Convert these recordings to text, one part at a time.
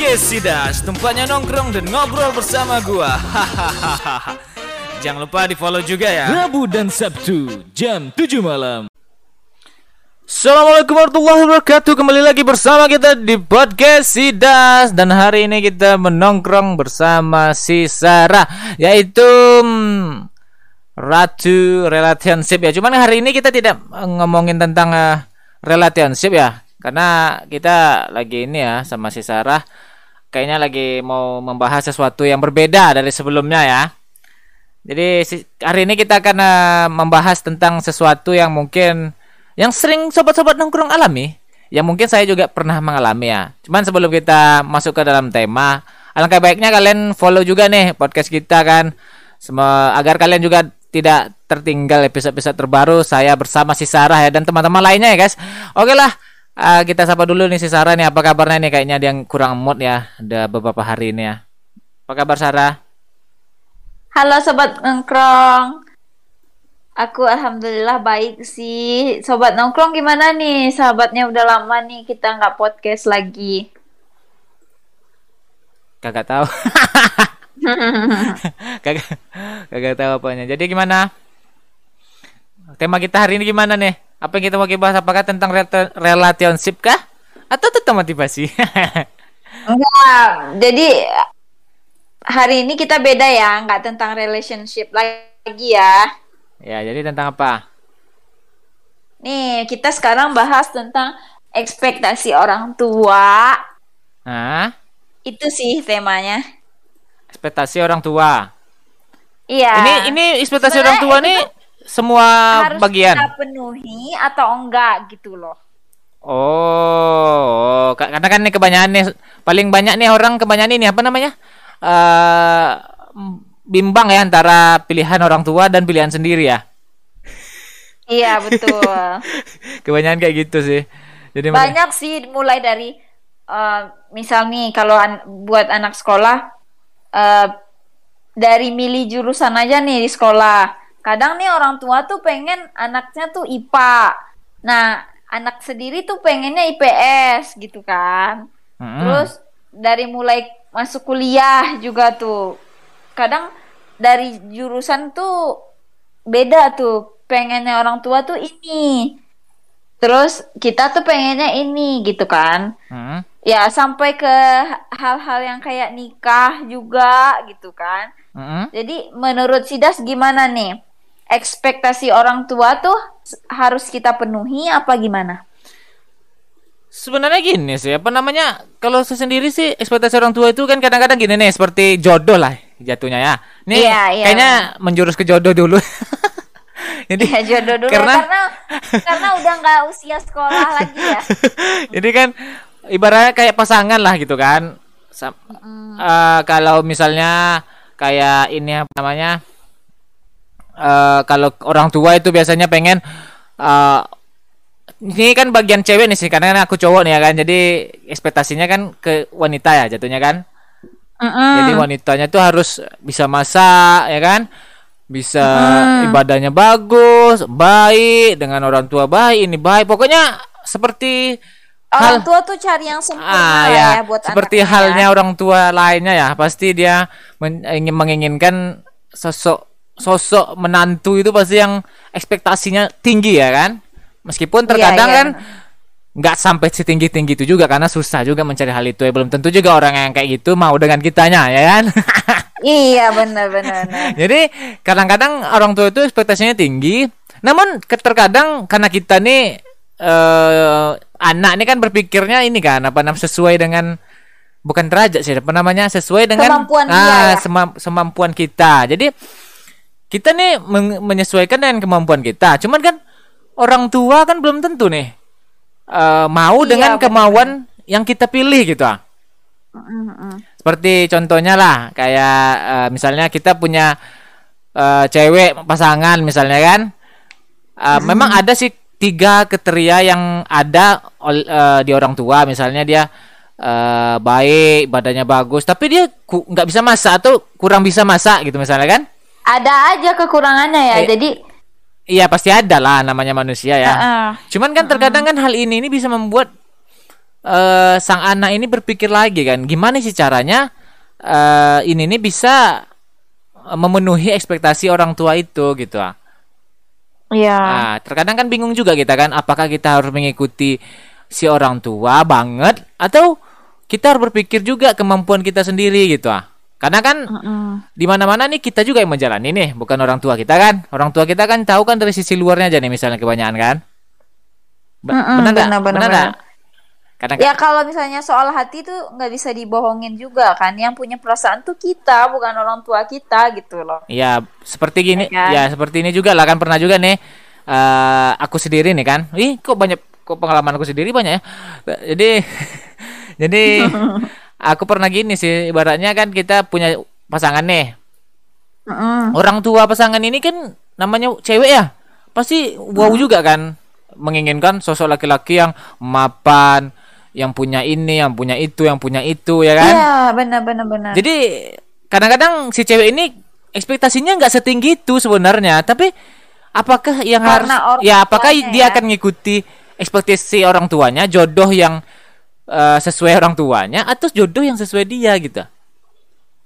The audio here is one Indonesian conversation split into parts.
Podcast Sidas, tempatnya nongkrong dan ngobrol bersama gua. Hahaha. Jangan lupa di follow juga ya. Rabu dan Sabtu jam 7 malam. Assalamualaikum warahmatullahi wabarakatuh Kembali lagi bersama kita di Podcast Sidas Dan hari ini kita menongkrong bersama si Sarah Yaitu hmm, Ratu Relationship ya Cuman hari ini kita tidak ngomongin tentang eh, Relationship ya Karena kita lagi ini ya sama si Sarah Kayaknya lagi mau membahas sesuatu yang berbeda dari sebelumnya ya Jadi hari ini kita akan eh, membahas tentang sesuatu yang mungkin yang sering sobat-sobat nongkrong alami yang mungkin saya juga pernah mengalami ya. Cuman sebelum kita masuk ke dalam tema, alangkah baiknya kalian follow juga nih podcast kita kan. Semua agar kalian juga tidak tertinggal episode-episode terbaru saya bersama si Sarah ya dan teman-teman lainnya ya guys. Oke lah, eh, kita sapa dulu nih si Sarah nih apa kabarnya nih kayaknya dia yang kurang mood ya. Ada beberapa hari ini ya. Apa kabar Sarah? Halo sobat nongkrong. Aku alhamdulillah baik sih. Sobat nongkrong gimana nih? Sahabatnya udah lama nih kita nggak podcast lagi. Kagak tahu. kagak kagak tahu apanya. Jadi gimana? Tema kita hari ini gimana nih? Apa yang kita mau bahas? Apakah tentang rel- relationship kah? Atau tentang motivasi? Enggak. Jadi hari ini kita beda ya, nggak tentang relationship lagi ya. ya, jadi tentang apa? Nih, kita sekarang bahas tentang ekspektasi orang tua. Hah? Itu sih temanya. Ekspektasi orang tua. Iya. Ini ini ekspektasi Sebenarnya orang tua itu nih semua harus bagian. kita penuhi atau enggak gitu loh. Oh, ka- karena kan nih kebanyakan nih paling banyak nih orang kebanyakan ini apa namanya? eh bimbang ya antara pilihan orang tua dan pilihan sendiri ya. Iya, betul. Kebanyakan kayak gitu sih. Jadi banyak sih mulai dari eh, misal nih kalau an- buat anak sekolah eh, dari milih jurusan aja nih di sekolah kadang nih orang tua tuh pengen anaknya tuh IPA nah anak sendiri tuh pengennya IPS gitu kan. Mm-mm. terus dari mulai masuk kuliah juga tuh. Kadang dari jurusan tuh beda tuh. Pengennya orang tua tuh ini. Terus kita tuh pengennya ini gitu kan. Mm. ya sampai ke hal-hal yang kayak nikah juga gitu kan. Mm-mm. jadi menurut Sidas gimana nih ekspektasi orang tua tuh harus kita penuhi apa gimana Sebenarnya gini sih, apa namanya? Kalau saya sendiri sih ekspektasi orang tua itu kan kadang-kadang gini nih, seperti jodoh lah jatuhnya ya. Nih Iya, iya. kayaknya menjurus ke jodoh dulu. Jadi ya jodoh dulu ya, karena karena karena udah nggak usia sekolah lagi ya Jadi kan ibaratnya kayak pasangan lah gitu kan. Sam- eh, kalau misalnya kayak ini apa namanya? Eh kalau orang tua itu biasanya pengen eh ini kan bagian cewek nih sih karena kan aku cowok nih ya kan. Jadi ekspektasinya kan ke wanita ya jatuhnya kan. Jadi wanitanya tuh harus bisa masak ya kan? Bisa ibadahnya bagus, baik dengan orang tua baik, ini baik. Pokoknya seperti orang hal tua tuh cari yang sempurna ah ya, ya buat seperti anaknya. halnya orang tua lainnya ya, pasti dia men- ingin menginginkan sosok sosok menantu itu pasti yang ekspektasinya tinggi ya kan? Meskipun terkadang iya, kan nggak sampai setinggi tinggi itu juga karena susah juga mencari hal itu ya. Belum tentu juga orang yang kayak gitu mau dengan kitanya ya kan? Iya benar benar. Jadi kadang-kadang orang tua itu ekspektasinya tinggi. Namun terkadang karena kita nih eh anak ini kan berpikirnya ini kan apa namanya sesuai dengan bukan derajat sih apa namanya sesuai dengan Kemampuan dia, ah, ya? semam- semampuan kita. Jadi kita nih men- menyesuaikan dengan kemampuan kita cuman kan orang tua kan belum tentu nih eh, mau Iya, dengan benar. kemauan yang kita pilih gitu ah. Seperti contohnya lah, kayak eh, misalnya kita punya eh, cewek pasangan misalnya kan, Eh, memang ada sih tiga kriteria yang ada eh, di orang tua, misalnya dia eh, baik, badannya bagus, tapi dia nggak bisa masak atau kurang bisa masak gitu misalnya kan? Ada aja kekurangannya ya Eh, jadi Iya pasti ada lah namanya manusia ya. Heeh. Cuman kan terkadang kan hal ini ini bisa membuat eh, sang anak ini berpikir lagi kan, gimana sih caranya eh, ini nih bisa memenuhi ekspektasi orang tua itu gitu ah. Iya. Nah, terkadang kan bingung juga kita kan, apakah kita harus mengikuti si orang tua banget atau kita harus berpikir juga kemampuan kita sendiri gitu ah. Karena kan Mm-mm. di mana-mana nih kita juga yang menjalani nih, bukan orang tua kita kan. Orang tua kita kan tahu kan dari sisi luarnya aja nih misalnya kebanyakan kan. Be- benar nggak? benar, benar, Benar. Kadang Ya kalau misalnya soal hati tuh nggak bisa dibohongin juga kan. Yang punya perasaan tuh kita, bukan orang tua kita gitu loh. Ya, seperti gini, Ya kan? ya seperti ini juga lah kan pernah juga nih eh aku sendiri nih kan. Ih, kok banyak kok pengalaman aku sendiri banyak ya. Jadi jadi aku pernah gini sih, ibaratnya kan kita punya pasangan nih. Mm-mm. Orang tua pasangan ini kan namanya cewek ya. Pasti wow juga kan menginginkan sosok laki-laki yang mapan, yang punya ini, yang punya itu, yang punya itu ya kan. Iya, benar benar benar. Jadi kadang-kadang si cewek ini ekspektasinya nggak setinggi itu sebenarnya, tapi apakah yang Karena harus ya apakah dia ya. akan ngikuti ekspektasi orang tuanya, jodoh yang eh, sesuai orang tuanya atau jodoh yang sesuai dia gitu.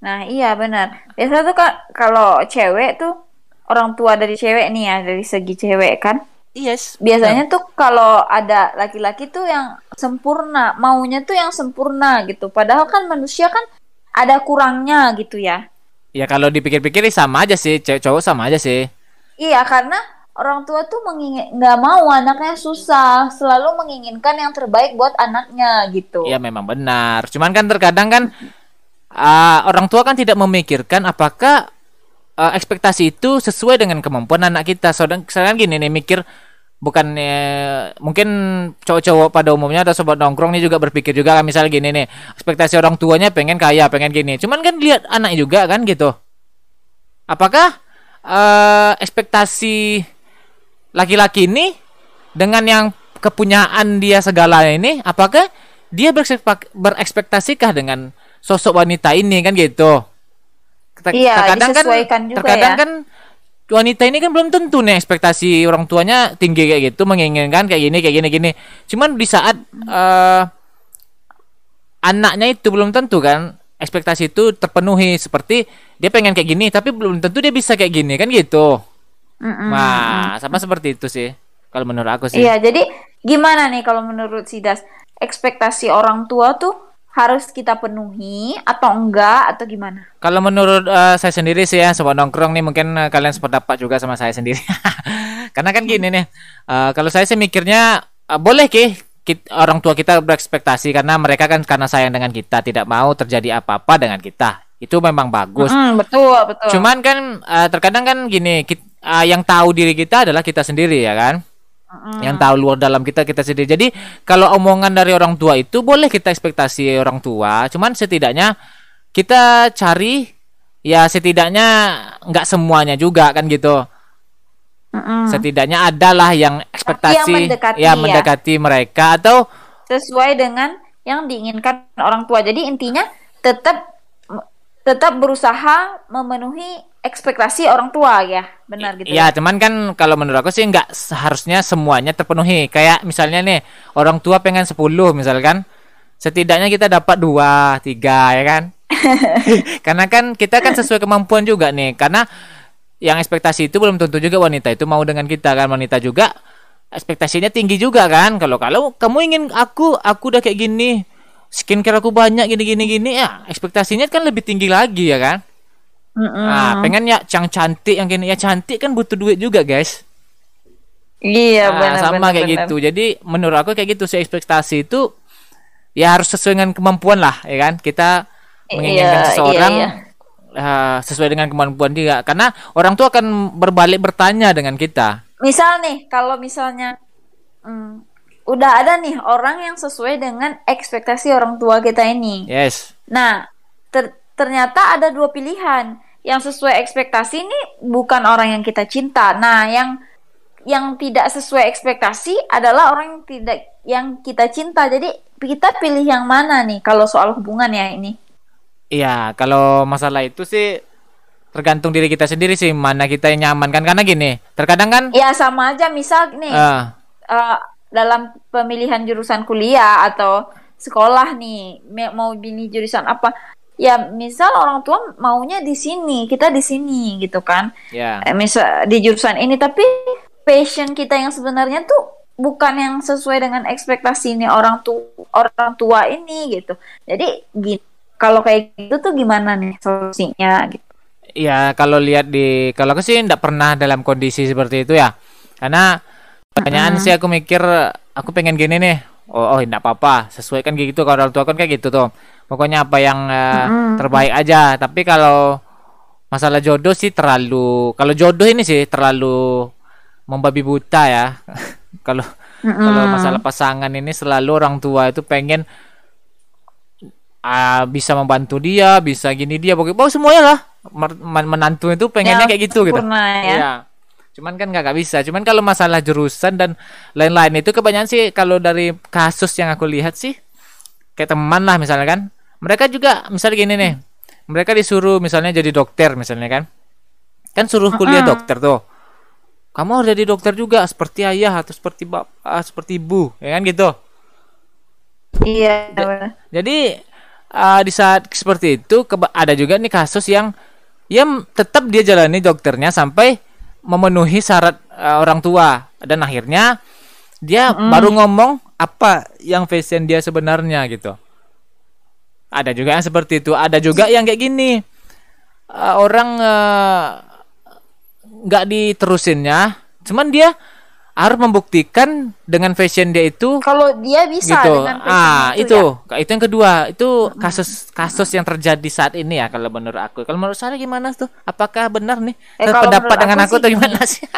Nah, iya benar. Biasa tuh kalau cewek tuh orang tua dari cewek nih ya, dari segi cewek kan. Yes. Biasanya tuh kalau ada laki-laki tuh yang sempurna, maunya tuh yang sempurna gitu. Padahal kan manusia kan ada kurangnya gitu ya. Ya kalau dipikir-pikir sama aja sih, cewek cowok sama aja sih. Iya, karena orang tua tuh mengingin nggak mau anaknya susah, selalu menginginkan yang terbaik buat anaknya gitu. Ya memang benar. Cuman kan terkadang kan ah, orang tua kan tidak memikirkan apakah ah, ekspektasi itu sesuai dengan kemampuan anak kita. Sedang sedangkan gini nih mikir bukan eh, mungkin cowok-cowok pada umumnya atau sobat nongkrong nih juga berpikir juga kan misalnya gini nih ekspektasi orang tuanya pengen kaya pengen gini cuman kan lihat anak juga kan gitu apakah eh, ekspektasi laki-laki ini dengan yang kepunyaan dia segala ini apakah dia berekspek- berekspektasikah dengan sosok wanita ini kan gitu? Ter- Iya, disesuaikan juga terkadang ya. kan wanita ini kan belum tentu nih ekspektasi orang tuanya tinggi kayak gitu menginginkan kayak gini kayak gini gini. Cuman di saat eh, anaknya itu belum tentu kan ekspektasi itu terpenuhi seperti dia pengen kayak gini tapi belum tentu dia bisa kayak gini kan gitu Mm-mm. Nah, sama seperti itu sih. Kalau menurut aku sih. Iya, jadi gimana nih kalau menurut Sidas? Ekspektasi orang tua tuh harus kita penuhi atau enggak atau gimana? Kalau menurut eh, saya sendiri sih ya, sobat nongkrong nih mungkin eh, kalian sependapat juga sama saya sendiri. Karena kan gini nih, eh, kalau saya sih mikirnya eh, boleh ki orang tua kita berekspektasi karena mereka kan karena sayang dengan kita tidak mau terjadi apa-apa dengan kita. Itu memang bagus. Mm, betul, betul. Cuman kan eh, terkadang kan gini, kit- eh, yang tahu diri kita adalah kita sendiri ya kan. Yang tahu luar dalam kita kita sendiri. Jadi kalau omongan dari orang tua itu boleh kita ekspektasi orang tua, cuman setidaknya kita cari ya setidaknya nggak semuanya juga kan gitu. Setidaknya adalah yang ekspektasi mendekati ya ya. mendekati mereka atau Sesuai dengan yang diinginkan orang tua. Jadi intinya tetap tetap berusaha memenuhi ekspektasi orang tua ya. Benar gitu. ya cuman kan kalau menurut aku sih nggak seharusnya semuanya terpenuhi. Kayak misalnya nih orang tua pengen 10 misalkan setidaknya kita dapat dua tiga ya kan karena kan kita kan sesuai kemampuan juga nih karena yang ekspektasi itu belum tentu juga wanita itu mau dengan kita kan wanita juga ekspektasinya tinggi juga kan kalau kalau kamu ingin aku aku udah kayak gini skincare aku banyak gini gini gini ya ekspektasinya kan lebih tinggi lagi ya kan Mm-mm. nah pengen ya yang cantik yang gini ya cantik kan butuh duit juga guys Iya, Nah, benar sama benar, kayak benar. gitu. Jadi menurut aku kayak gitu sih ekspektasi itu ya harus sesuai dengan kemampuan lah, ya kan? Kita menginginkan Iya, seseorang iya, eh, sesuai dengan kemampuan dia. Karena orang tua akan berbalik bertanya dengan kita. Misal nih, kalau misalnya hmm, udah ada nih orang yang sesuai dengan ekspektasi orang tua kita ini. Yes. Nah, ter- ternyata ada dua pilihan. Yang sesuai ekspektasi ini bukan orang yang kita cinta. Nah, yang yang tidak sesuai ekspektasi adalah orang yang tidak yang kita cinta. Jadi kita pilih yang mana nih kalau soal hubungan ya ini? Iya, kalau masalah itu sih tergantung diri kita sendiri sih mana kita yang nyaman kan karena gini, terkadang kan Ya sama aja misal nih eh, eh, dalam pemilihan jurusan kuliah atau sekolah nih mau pilih jurusan apa ya misal orang tua maunya di sini kita di sini gitu kan Ya. eh, misal di jurusan ini tapi passion kita yang sebenarnya tuh bukan yang sesuai dengan ekspektasi ini orang tua orang tua ini gitu jadi gini kalau kayak gitu tuh gimana nih solusinya gitu Ya kalau lihat di kalau aku sih tidak pernah dalam kondisi seperti itu ya. Karena pertanyaan sih aku mikir aku pengen gini nih. Oh, oh tidak apa-apa. Sesuaikan gitu kalau orang tua kan kayak gitu tuh. Pokoknya apa yang Mm-mm. terbaik aja. Tapi kalau masalah jodoh sih terlalu kalau jodoh ini sih terlalu membabi buta ya. kalau kalau masalah pasangan ini selalu orang tua itu pengen ah, bisa membantu dia, bisa gini dia, pokoknya oh, semuanya lah. Menantu itu pengennya Yang kayak gitu gitu. sempurna ya. Cuman kan nggak bisa. Cuman kalau masalah jurusan dan lain-lain itu kebanyakan sih kalau dari kasus yang aku lihat sih kayak teman lah misalnya kan. Mereka juga misalnya gini nih. Mereka disuruh misalnya jadi dokter misalnya kan. Kan suruh kuliah dokter tuh. Kamu harus jadi dokter juga seperti ayah atau seperti bapak, seperti ibu, ya kan gitu. iya. Jadi uh, di saat seperti itu ada juga nih kasus yang yang tetap dia jalani dokternya sampai memenuhi syarat uh, orang tua dan akhirnya dia baru ngomong apa yang fashion dia sebenarnya gitu. Ada juga yang seperti itu, ada juga yang kayak gini. Uh, orang uh, nggak diterusinnya, cuman dia harus membuktikan dengan fashion dia itu kalau dia bisa gitu. dengan Ah, passion itu. ya. Itu yang kedua. Itu kasus kasus yang terjadi saat ini ya kalau menurut aku. Kalau menurut saya gimana tuh? Apakah benar nih? Eh, pendapat dengan aku aku atau gimana gini. sih?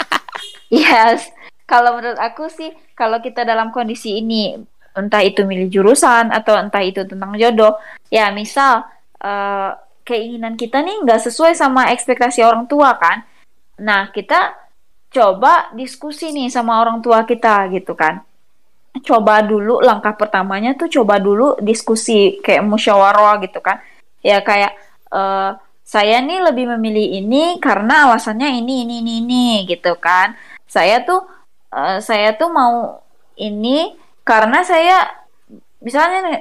Yes, kalau menurut aku sih, kalau kita dalam kondisi ini, entah itu milih jurusan atau entah itu tentang jodoh, ya misal eh, keinginan kita nih nggak sesuai sama ekspektasi orang tua kan, nah kita coba diskusi nih sama orang tua kita gitu kan. Coba dulu langkah pertamanya tuh coba dulu diskusi kayak musyawarah gitu kan. Ya kayak eh, saya nih lebih memilih ini karena alasannya ini ini ini ini gitu kan. Saya tuh eh, saya tuh mau ini karena saya misalnya nih,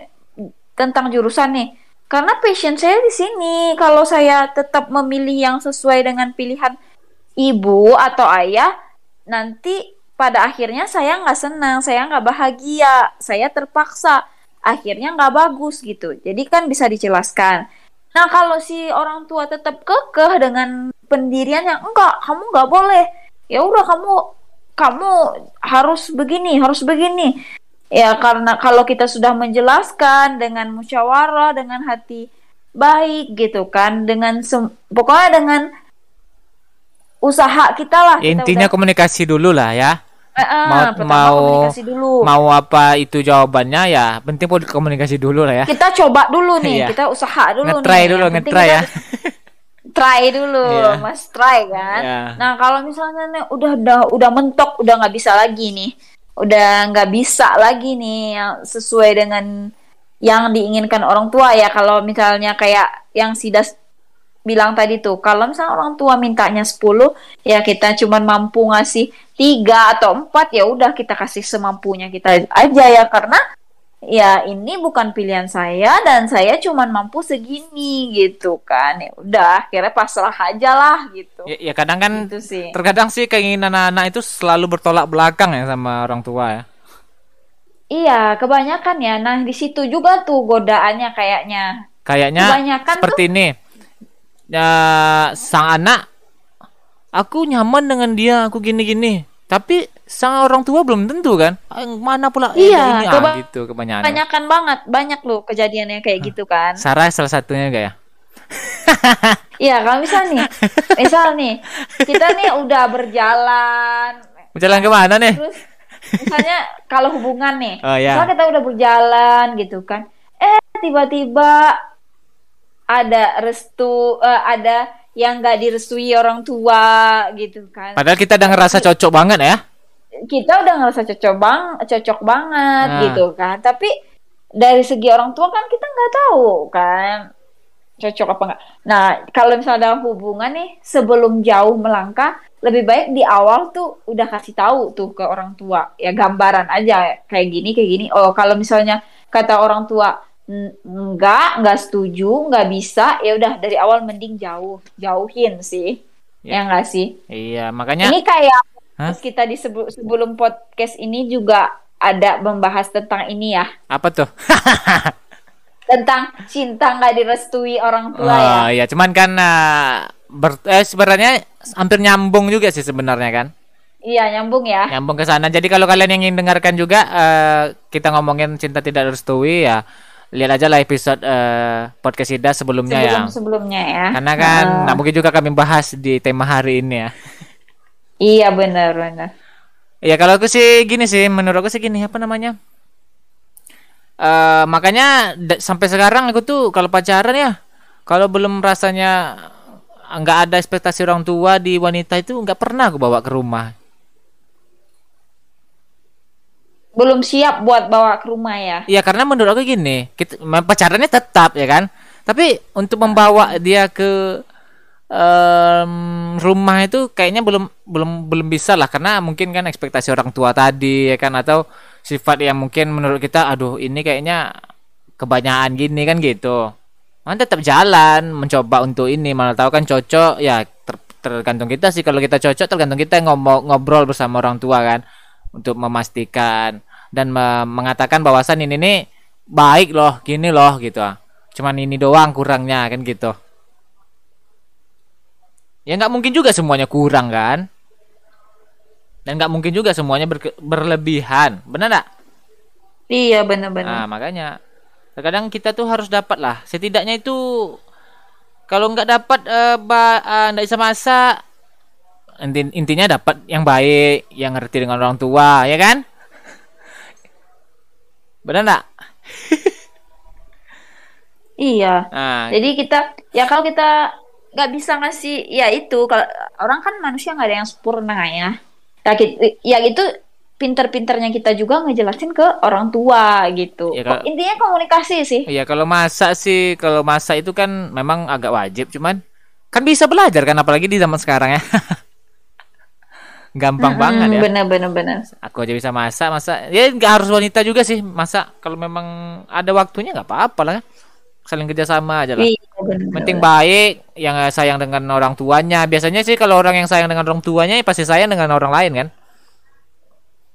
tentang jurusan nih. Karena passion saya di sini. Kalau saya tetap memilih yang sesuai dengan pilihan ibu atau ayah, nanti pada akhirnya saya nggak senang, saya nggak bahagia, saya terpaksa, akhirnya nggak bagus gitu. Jadi kan bisa dijelaskan. Nah kalau si orang tua tetap kekeh dengan pendirian yang enggak, kamu nggak boleh. Ya udah kamu kamu harus begini, harus begini. Ya karena kalau kita sudah menjelaskan dengan musyawarah, dengan hati baik gitu kan, dengan pokoknya dengan usaha kita lah. Ya, kita intinya udah- komunikasi dulu lah ya. Eh, mau mau dulu. mau apa itu jawabannya ya penting pun komunikasi dulu lah ya. Kita coba dulu nih, Iya. kita usaha dulu Ngetry nih. dulu, Yang penting ngetry ya. Try dulu, Iya. Mas try kan. Iya. Nah kalau misalnya nih udah udah udah mentok, udah nggak bisa lagi nih, udah nggak bisa lagi nih yang sesuai dengan yang diinginkan orang tua ya. Kalau misalnya kayak yang Sidas bilang tadi tuh, kalau misalnya orang tua mintanya 10, ya kita cuman mampu ngasih tiga atau empat ya udah kita kasih semampunya kita aja ya. Karena ya ini bukan pilihan saya dan saya cuman mampu segini gitu kan. Ya udah akhirnya pasrah aja lah gitu. Ya, ya kadang kan itu sih. terkadang sih keinginan anak-anak itu selalu bertolak belakang ya sama orang tua ya. iya kebanyakan ya. Nah di situ juga tuh godaannya kayaknya. Kayaknya Kebanyakan seperti ini. Ya, sang anak aku nyaman dengan dia, aku gini-gini. Tapi sang orang tua belum tentu kan? Ah, Mana pula eh, Iya, ini ah, keba- gitu kebanyakan. kebanyakan banget banyak loh kejadiannya kayak gitu kan Sarah salah satunya gak ya? iya kalau misal nih misal nih kita nih udah berjalan Jalan ke mana nih? terus misalnya kalau hubungan nih Oh, ya. misalnya kita udah berjalan gitu kan eh tiba-tiba ada restu eh, ada yang nggak direstui orang tua gitu kan. Padahal kita udah ngerasa cocok banget ya. kita udah ngerasa cocok bang cocok banget Nah. gitu kan. Tapi dari segi orang tua kan kita nggak tahu kan cocok apa enggak nah kalau misalnya dalam hubungan nih sebelum jauh melangkah lebih baik di awal tuh udah kasih tahu tuh ke orang tua. Ya gambaran aja kayak gini kayak gini. Oh kalau misalnya kata orang tua "N- enggak nggak setuju nggak bisa ya udah dari awal mending jauh jauhin sih Ya. ya enggak sih Iya, makanya ini kayak pas kita di sebelum podcast ini juga ada membahas tentang ini ya apa tuh? tentang cinta nggak direstui orang tua ya Oh iya, cuman kan eh, ber- eh, sebenarnya hampir nyambung juga sih sebenarnya kan. iya nyambung ya Nyambung ke sana. Jadi kalau kalian yang ingin dengarkan juga eh, kita ngomongin cinta tidak direstui ya, lihat aja lah episode eh, podcast Ida sebelumnya ya. sebelum sebelumnya ya Karena kan Nah, nggak mungkin juga kami bahas di tema hari ini ya. iya benar benar Ya kalau aku sih gini sih, menurut aku sih gini apa namanya? Eh makanya sampai sekarang aku tuh kalau pacaran ya, kalau belum rasanya nggak ada ekspektasi orang tua di wanita itu nggak pernah aku bawa ke rumah. Belum siap buat bawa ke rumah ya. Iya karena menurut aku gini, kita pacarannya tetap ya kan, tapi untuk membawa dia ke em, rumah itu kayaknya belum belum belum bisa lah. Karena mungkin kan ekspektasi orang tua tadi ya kan? Atau sifat yang mungkin menurut kita, aduh ini kayaknya kebanyakan gini kan gitu. Man tetap jalan mencoba untuk ini. Malah tahu kan cocok ya ter- tergantung kita sih. Kalau kita cocok tergantung kita ngobrol bersama orang tua kan untuk memastikan dan me- mengatakan bahwasan ini nih baik loh gini loh gitu. Cuman ini doang kurangnya kan gitu. Ya nggak mungkin juga semuanya kurang kan? Dan nggak mungkin juga semuanya berke- berlebihan. Benar nggak? Iya benar-benar Nah, makanya terkadang kita tuh harus dapat lah. Setidaknya itu kalau nggak dapat ba- eh, nggak bisa masak inti- intinya dapat yang baik, yang ngerti dengan orang tua, ya kan? Benar nggak? iya Nah, Jadi kita ya kalau kita nggak bisa ngasih ya itu kalau orang kan manusia nggak ada yang sempurna ya. Ya, ya itu pinter-pinternya kita juga ngejelasin ke orang tua gitu. Ya, kalau- Intinya komunikasi sih. Iya kalau masak sih kalau masak itu kan memang agak wajib cuman kan bisa belajar kan apalagi di zaman sekarang ya. Gampang banget ya. Bener bener bener. Aku aja bisa masak, masak. Ya nggak harus wanita juga sih masak. Kalau memang ada waktunya nggak apa-apa lah. Saling kerjasama aja lah. Iya bener. Penting baik, yang sayang dengan orang tuanya. Biasanya sih kalau orang yang sayang dengan orang tuanya ya pasti sayang dengan orang lain kan.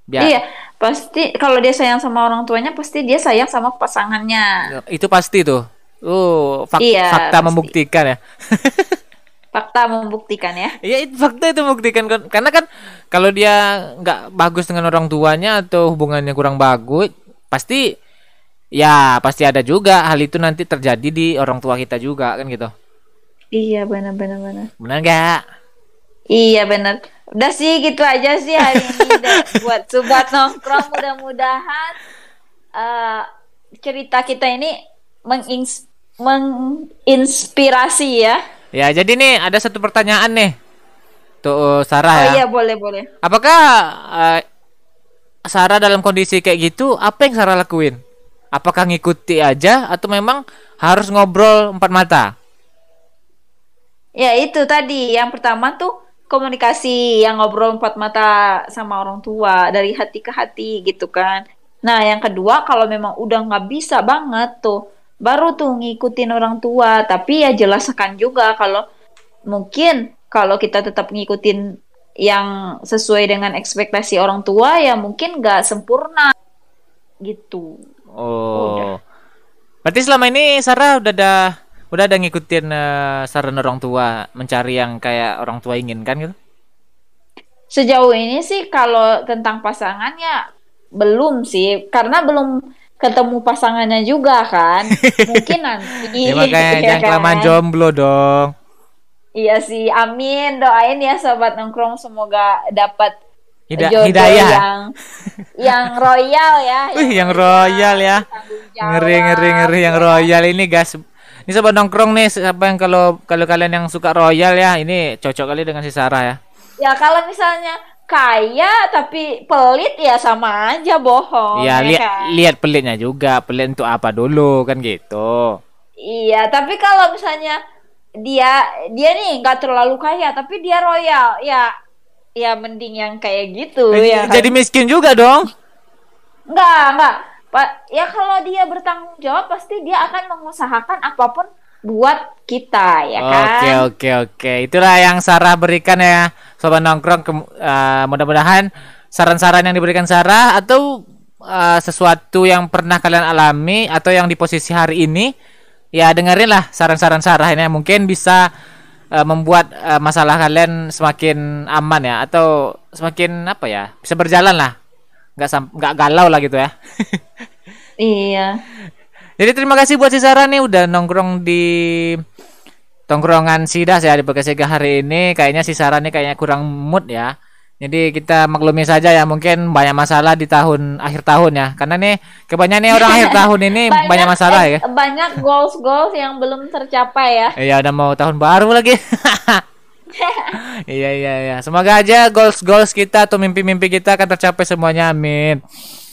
Biar Iya pasti kalau dia sayang sama orang tuanya pasti dia sayang sama pasangannya. itu pasti tuh. Uh, fak- Iya, fakta pasti. membuktikan ya. Fakta membuktikan ya. Iya itu fakta itu membuktikan kan karena kan kalau dia nggak bagus dengan orang tuanya atau hubungannya kurang bagus pasti ya pasti ada juga hal itu nanti terjadi di orang tua kita juga kan gitu Iya bener bener bener. benar nggak Iya bener. Udah sih gitu aja sih hari ini buat sobat nongkrong mudah-mudahan eh, cerita kita ini mengins menginspirasi ya. Ya jadi nih ada satu pertanyaan nih. Tuh Sarah Oh ya. iya boleh boleh. apakah eh, Sarah dalam kondisi kayak gitu apa yang Sarah lakuin? Apakah ngikuti aja atau memang harus ngobrol empat mata? Ya itu tadi. Yang pertama tuh komunikasi yang ngobrol empat mata sama orang tua dari hati ke hati gitu kan. Nah yang kedua kalau memang udah nggak bisa banget tuh baru tuh ngikutin orang tua tapi ya jelaskan juga kalau mungkin kalau kita tetap ngikutin yang sesuai dengan ekspektasi orang tua ya mungkin nggak sempurna gitu. Oh. Berarti selama ini Sarah udah ada udah ada ngikutin eh, saran orang tua mencari yang kayak orang tua inginkan gitu. Sejauh ini sih kalau tentang pasangannya belum sih, karena belum ketemu pasangannya juga kan. Mungkin nanti. Ya makanya ya jangan kelamaan kan? jomblo dong. Iya sih, amin. Doain ya sobat nongkrong semoga dapat Hida- jodoh hidayah. yang yang royal ya. Wih, yang royal ya. Ngeri ngeri ngeri yang royal ini guys. Ini sobat nongkrong nih siapa yang kalau kalau kalian yang suka royal ya ini cocok kali dengan si Sarah ya. Ya kalau misalnya kaya tapi pelit ya sama aja bohong. Iya, ya lihat kan? lihat pelitnya juga. Pelit untuk apa dulu kan gitu. Iya, tapi kalau misalnya dia dia nih nggak terlalu kaya, tapi dia royal, ya ya mending yang kayak gitu ya. kan? Jadi miskin juga dong. Enggak, enggak. Pak, ya kalau dia bertanggung jawab pasti dia akan mengusahakan apa pun buat kita ya kan. Oke oke oke. Itulah yang Sarah berikan ya sobat nongkrong. Kem- uh, mudah-mudahan saran-saran yang diberikan Sarah atau uh, sesuatu yang pernah kalian alami atau yang di posisi hari ini ya dengerin lah saran-saran Sarah ini mungkin bisa uh, membuat uh, masalah kalian semakin aman ya atau semakin apa ya bisa berjalan lah nggak nggak galau lah gitu ya. Iya. Jadi terima kasih buat si Sarah nih udah nongkrong di tongkrongan Sidas ya di Bekasiga hari ini. Kayaknya si Sarah nih kayaknya kurang mood ya. Jadi kita maklumi saja ya mungkin banyak masalah di tahun akhir tahun ya. Karena nih kebanyakan nih orang akhir tahun ini banyak, masalah eh, ya. Banyak goals-goals yang belum tercapai ya. Iya udah mau tahun baru lagi. iya iya iya. Semoga aja goals goals kita atau mimpi-mimpi kita akan tercapai semuanya. Amin.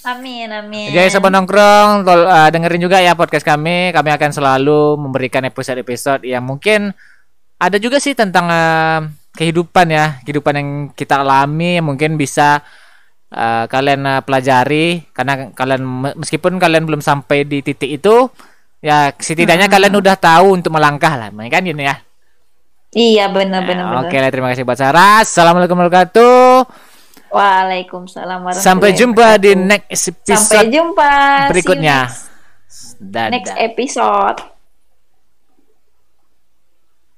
Amin, amin. Jadi sobat nongkrong, tol, uh, dengerin juga ya podcast kami. Kami akan selalu memberikan episode-episode yang mungkin ada juga sih tentang uh, kehidupan ya, kehidupan yang kita alami. Mungkin bisa uh, kalian uh, pelajari karena kalian meskipun kalian belum sampai di titik itu, ya setidaknya hmm. kalian udah tahu untuk melangkah lah, kan gini ya. Iya benar-benar. Oke lah, terima kasih buat Sarah. Assalamualaikum warahmatullahi wabarakatuh. Waalaikumsalam warahmatullahi Sampai jumpa di next episode Sampai jumpa. berikutnya. Next, next episode.